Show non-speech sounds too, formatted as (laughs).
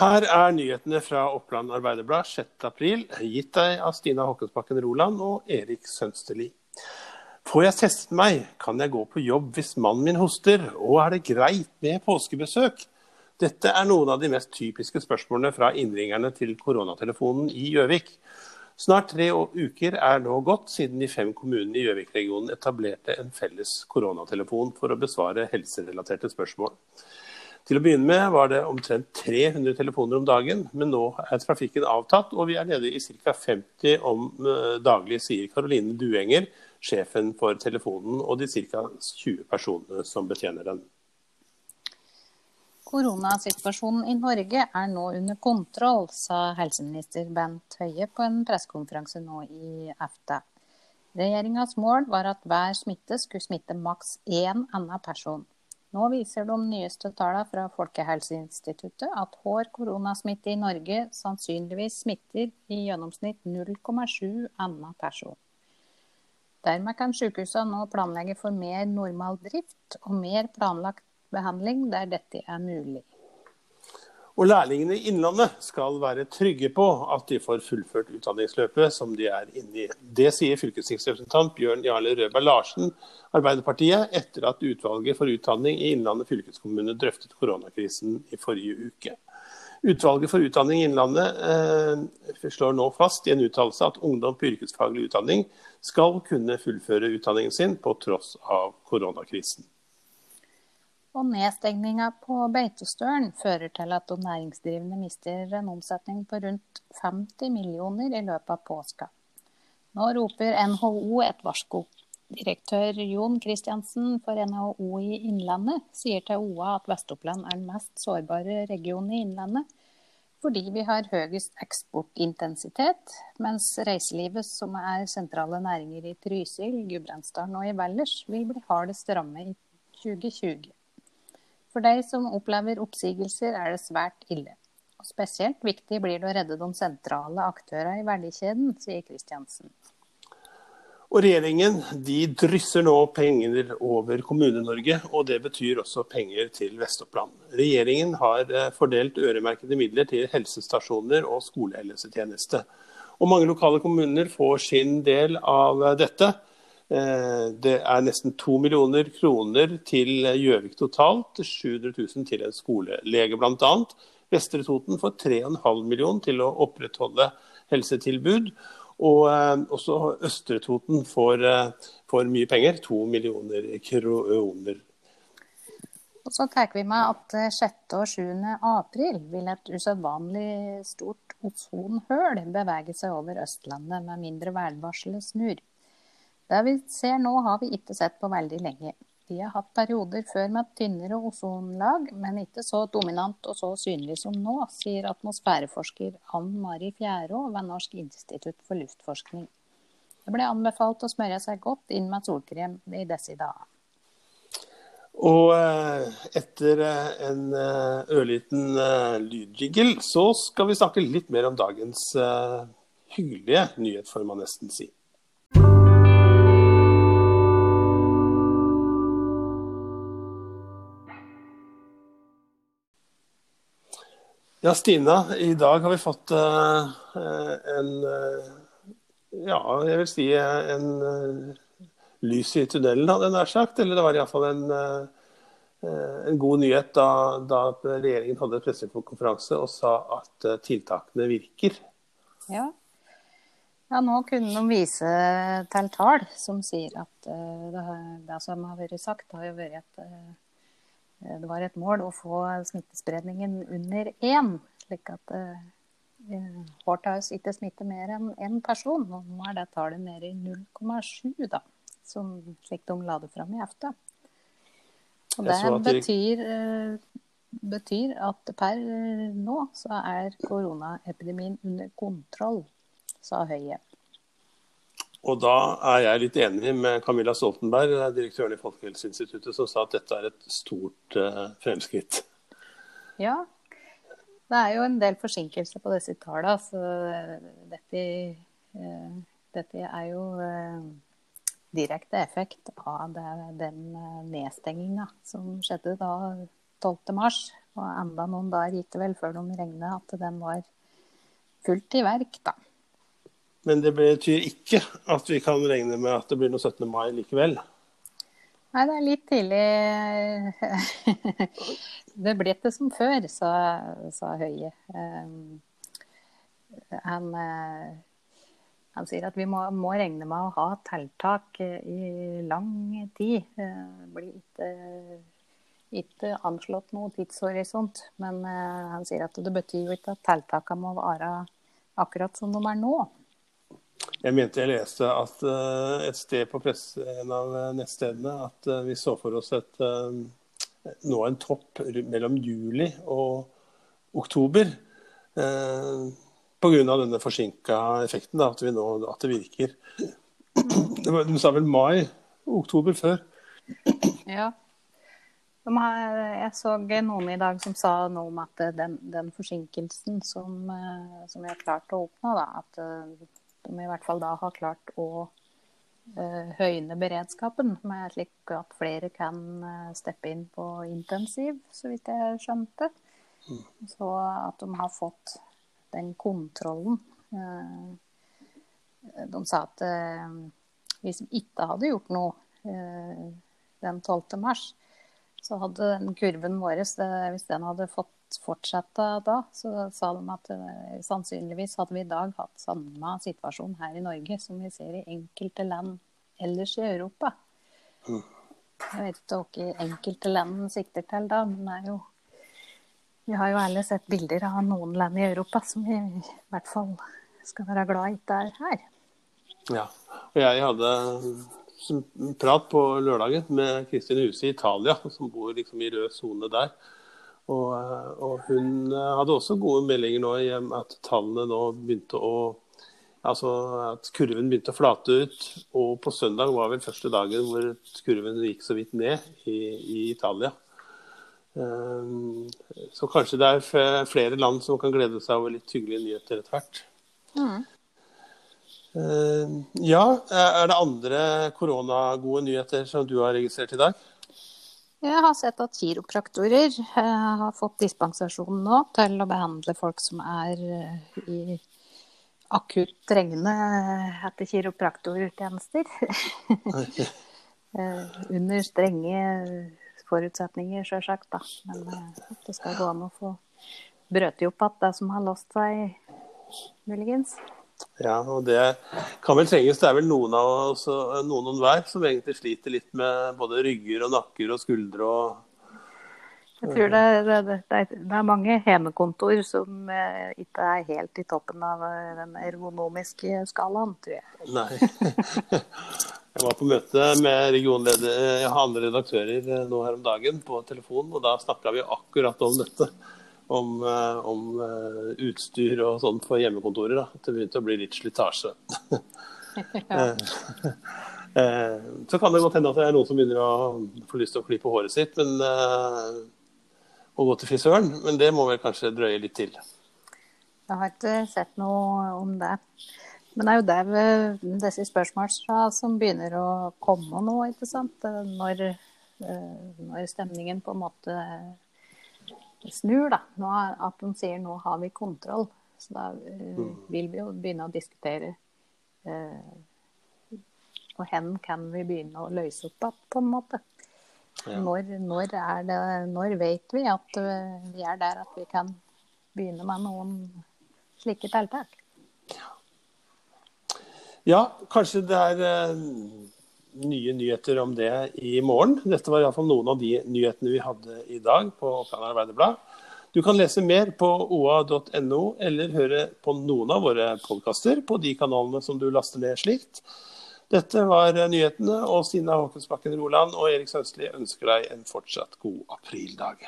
Her er nyhetene fra Oppland Arbeiderblad 6.4, gitt deg av Stina Håkonsbakken Roland og Erik Sønsteli. Får jeg testet meg, kan jeg gå på jobb hvis mannen min hoster, og er det greit med påskebesøk? Dette er noen av de mest typiske spørsmålene fra innringerne til koronatelefonen i Gjøvik. Snart tre uker er nå gått siden de fem kommunene i Gjøvik-regionen etablerte en felles koronatelefon for å besvare helserelaterte spørsmål. Til å begynne med var det omtrent 300 telefoner om dagen, men nå er trafikken avtatt, og vi er nede i ca. 50 om eh, daglig, sier Karoline Duenger, sjefen for telefonen, og de ca. 20 personene som betjener den. Koronasituasjonen i Norge er nå under kontroll, sa helseminister Bent Høie på en pressekonferanse nå i EFTA. Regjeringas mål var at hver smitte skulle smitte maks én annen person. Nå viser de nyeste tallene fra Folkehelseinstituttet at hår koronasmitte i Norge sannsynligvis smitter i gjennomsnitt 0,7 annen person. Dermed kan sykehusene nå planlegge for mer normal drift og mer planlagt behandling der dette er mulig. Og lærlingene i Innlandet skal være trygge på at de får fullført utdanningsløpet som de er inne i. Det sier fylkestingsrepresentant Bjørn Jarle Røberg Larsen, Arbeiderpartiet, etter at utvalget for utdanning i Innlandet fylkeskommune drøftet koronakrisen i forrige uke. Utvalget for utdanning i Innlandet eh, slår nå fast i en uttalelse at ungdom på yrkesfaglig utdanning skal kunne fullføre utdanningen sin på tross av koronakrisen. Og nedstengninga på Beitostølen fører til at de næringsdrivende mister en omsetning på rundt 50 millioner i løpet av påska. Nå roper NHO et varsko. Direktør Jon Kristiansen for NHO i Innlandet sier til OA at Vest-Oppland er den mest sårbare regionen i Innlandet, fordi vi har høyest eksportintensitet, mens reiselivet, som er sentrale næringer i Trysil, Gudbrandsdalen og i Valdres, vil bli hardest ramme i 2020. For de som opplever oppsigelser, er det svært ille. Og Spesielt viktig blir det å redde de sentrale aktørene i verdikjeden, sier Kristiansen. Og Regjeringen de drysser nå penger over Kommune-Norge, og det betyr også penger til Vest-Oppland. Regjeringen har eh, fordelt øremerkede midler til helsestasjoner og skolehelsetjeneste. Og Mange lokale kommuner får sin del av dette. Eh, det er nesten to millioner kroner til Gjøvik totalt. 700 000 til en skolelege bl.a. Vestre Toten får 3,5 millioner til å opprettholde helsetilbud. Og eh, også Østre Toten får, eh, får mye penger, 2 millioner kroner. Og så tar vi med at 6. og 7. april vil et usedvanlig stort ozonhull bevege seg over Østlandet med mindre værvarselet snur. Det vi ser nå, har vi ikke sett på veldig lenge. Vi har hatt perioder før med tynnere ozonlag, men ikke så dominant og så synlig som nå, sier atmosfæreforsker Ann Mari Fjærå ved Norsk institutt for luftforskning. Det ble anbefalt å smøre seg godt inn med solkrem i disse dager. Og eh, etter eh, en eh, ørliten lydjiggle, så skal vi snakke litt mer om dagens hyggelige nyhet, får man nesten si. Ja, Stina. I dag har vi fått uh, en uh, Ja, jeg vil si en uh, lys i tunnelen, hadde jeg nær sagt. Eller det var iallfall en, en god nyhet da, da regjeringen hadde pressekonferanse og sa at tiltakene virker. Ja. ja. nå kunne de vise til tall som sier at det, det som har vært sagt, har jo vært et Eh, det var et mål å få smittespredningen under én, slik at eh, Horthaus ikke smitter mer enn én person. Og nå er det tallet nede i 0,7, da, som slik de la det fram i EFTA. Og det betyr, eh, betyr at per nå så er koronaepidemien under kontroll, sa Høie. Og da er jeg litt enig med Camilla Stoltenberg, direktøren i Folkehelseinstituttet, som sa at dette er et stort uh, fremskritt. Ja, det er jo en del forsinkelser på disse tallene. Så dette, uh, dette er jo uh, direkte effekt av det, den nedstenginga som skjedde da 12. mars. Og enda noen dager gikk det vel før de regnet at den var fullt i verk, da. Men det betyr ikke at vi kan regne med at det blir noe 17. mai likevel. Nei, det er litt tidlig. (laughs) det ble ikke som før, sa, sa Høie. Um, han, uh, han, sier at vi må, må, regne med å ha tiltak i lang tid. Det blir ikke, ikke anslått noe tidshorisont. Men uh, han sier at det betyr jo ikke at tiltakene må være akkurat som de er nå. Jeg mente jeg leste at uh, et sted på presse, en av nettstedene at uh, vi så for oss et, uh, nå en topp mellom juli og oktober. Uh, Pga. denne forsinka effekten, da, at, nå, at, det virker. (clears throat) De sa vel mai? Oktober før? Ja. Jeg så noen i dag som sa noe om at den, den forsinkelsen som, eh, som, vi har klart å oppnå, da, at eh, de i hvert fall da har klart å uh, høyne beredskapen, med slik at flere kan uh, steppe inn på intensiv, så vidt jeg skjønte. Mm. Så at de har fått den kontrollen. Uh, de sa at hvis de ikke hadde gjort noe den 12. mars, så hadde den kurven vår, hvis den hadde fått fortsette da, så sa de at uh, sannsynligvis hadde vi i dag hatt samme situasjon her i Norge som vi ser i enkelte land ellers i Europa. Mm. Jeg vet ikke hva enkelte land sikter til da, men er jo Vi har jo alle sett bilder av noen land i Europa som vi i hvert fall skal være glad i ikke er her. Ja, og jeg hadde prat på lørdagen med Kristin Huse i Italia, som bor liksom i rød sone der. Og, eh, og, hun eh, hadde også gode meldinger nå i at tallene nå begynte å Altså at kurven begynte å flate ut. Og på søndag var vel første dagen hvor kurven gikk så vidt ned i, i Italia. Um, så kanskje det er flere land som kan glede seg over litt hyggelige nyheter etter hvert. Mm. Uh, ja, er det andre koronagode nyheter som du har registrert i dag? Jeg har sett at kiropraktorer eh, har fått dispensasjon nå til å behandle folk som er eh, i akutt trengende etter kiropraktortjenester. (laughs) Under strenge forutsetninger, sjølsagt, da. Men det skal gå an å få brøtet opp igjen det som har låst seg, muligens. Ja, og det kan vel trenges. Det er vel noen av oss, noen og hver som egentlig sliter litt med både rygger og nakker og skuldre og jeg tror det, det, det, det er mange hjemmekontor som eh, ikke er helt i toppen av eh, den ergonomiske skalaen, tror jeg. Nei. (laughs) Jeg var på møte med regionleder, andre redaktører eh, nå her om dagen på telefon, og da snakka vi akkurat om dette om, eh, om uh, utstyr og sånt for hjemmekontorer. Da. At det begynte å bli litt slitasje. (laughs) Eh, så kan det godt hende at det er noen som begynner å få lyst til å klippe håret sitt men, og gå til frisøren, men det må vel kanskje drøye litt til. Jeg har ikke sett noe om det. Men det er jo der disse spørsmålene som begynner å komme nå, ikke sant. Når, når stemningen på en måte snur, da. Nå, at de sier nå har vi kontroll. Så da uh, vil vi jo begynne å diskutere uh, Og hen kan vi begynne å løse opp igjen, på en måte. Ja. Når, når, det, når, vet vi at uh, vi er der at vi kan begynne med noen slike tiltak? Ja, kanskje det er nye nyheter om det i morgen. Dette var iallfall noen av de nyhetene vi hadde i dag på Oppland Arbeiderblad. Du kan lese mer på oa.no, eller høre på noen av våre podkaster på de kanalene som du laster ned slikt. Dette var nyhetene, og Stina Håkonsbakken Roland og Erik Sønsli ønsker deg en fortsatt god aprildag.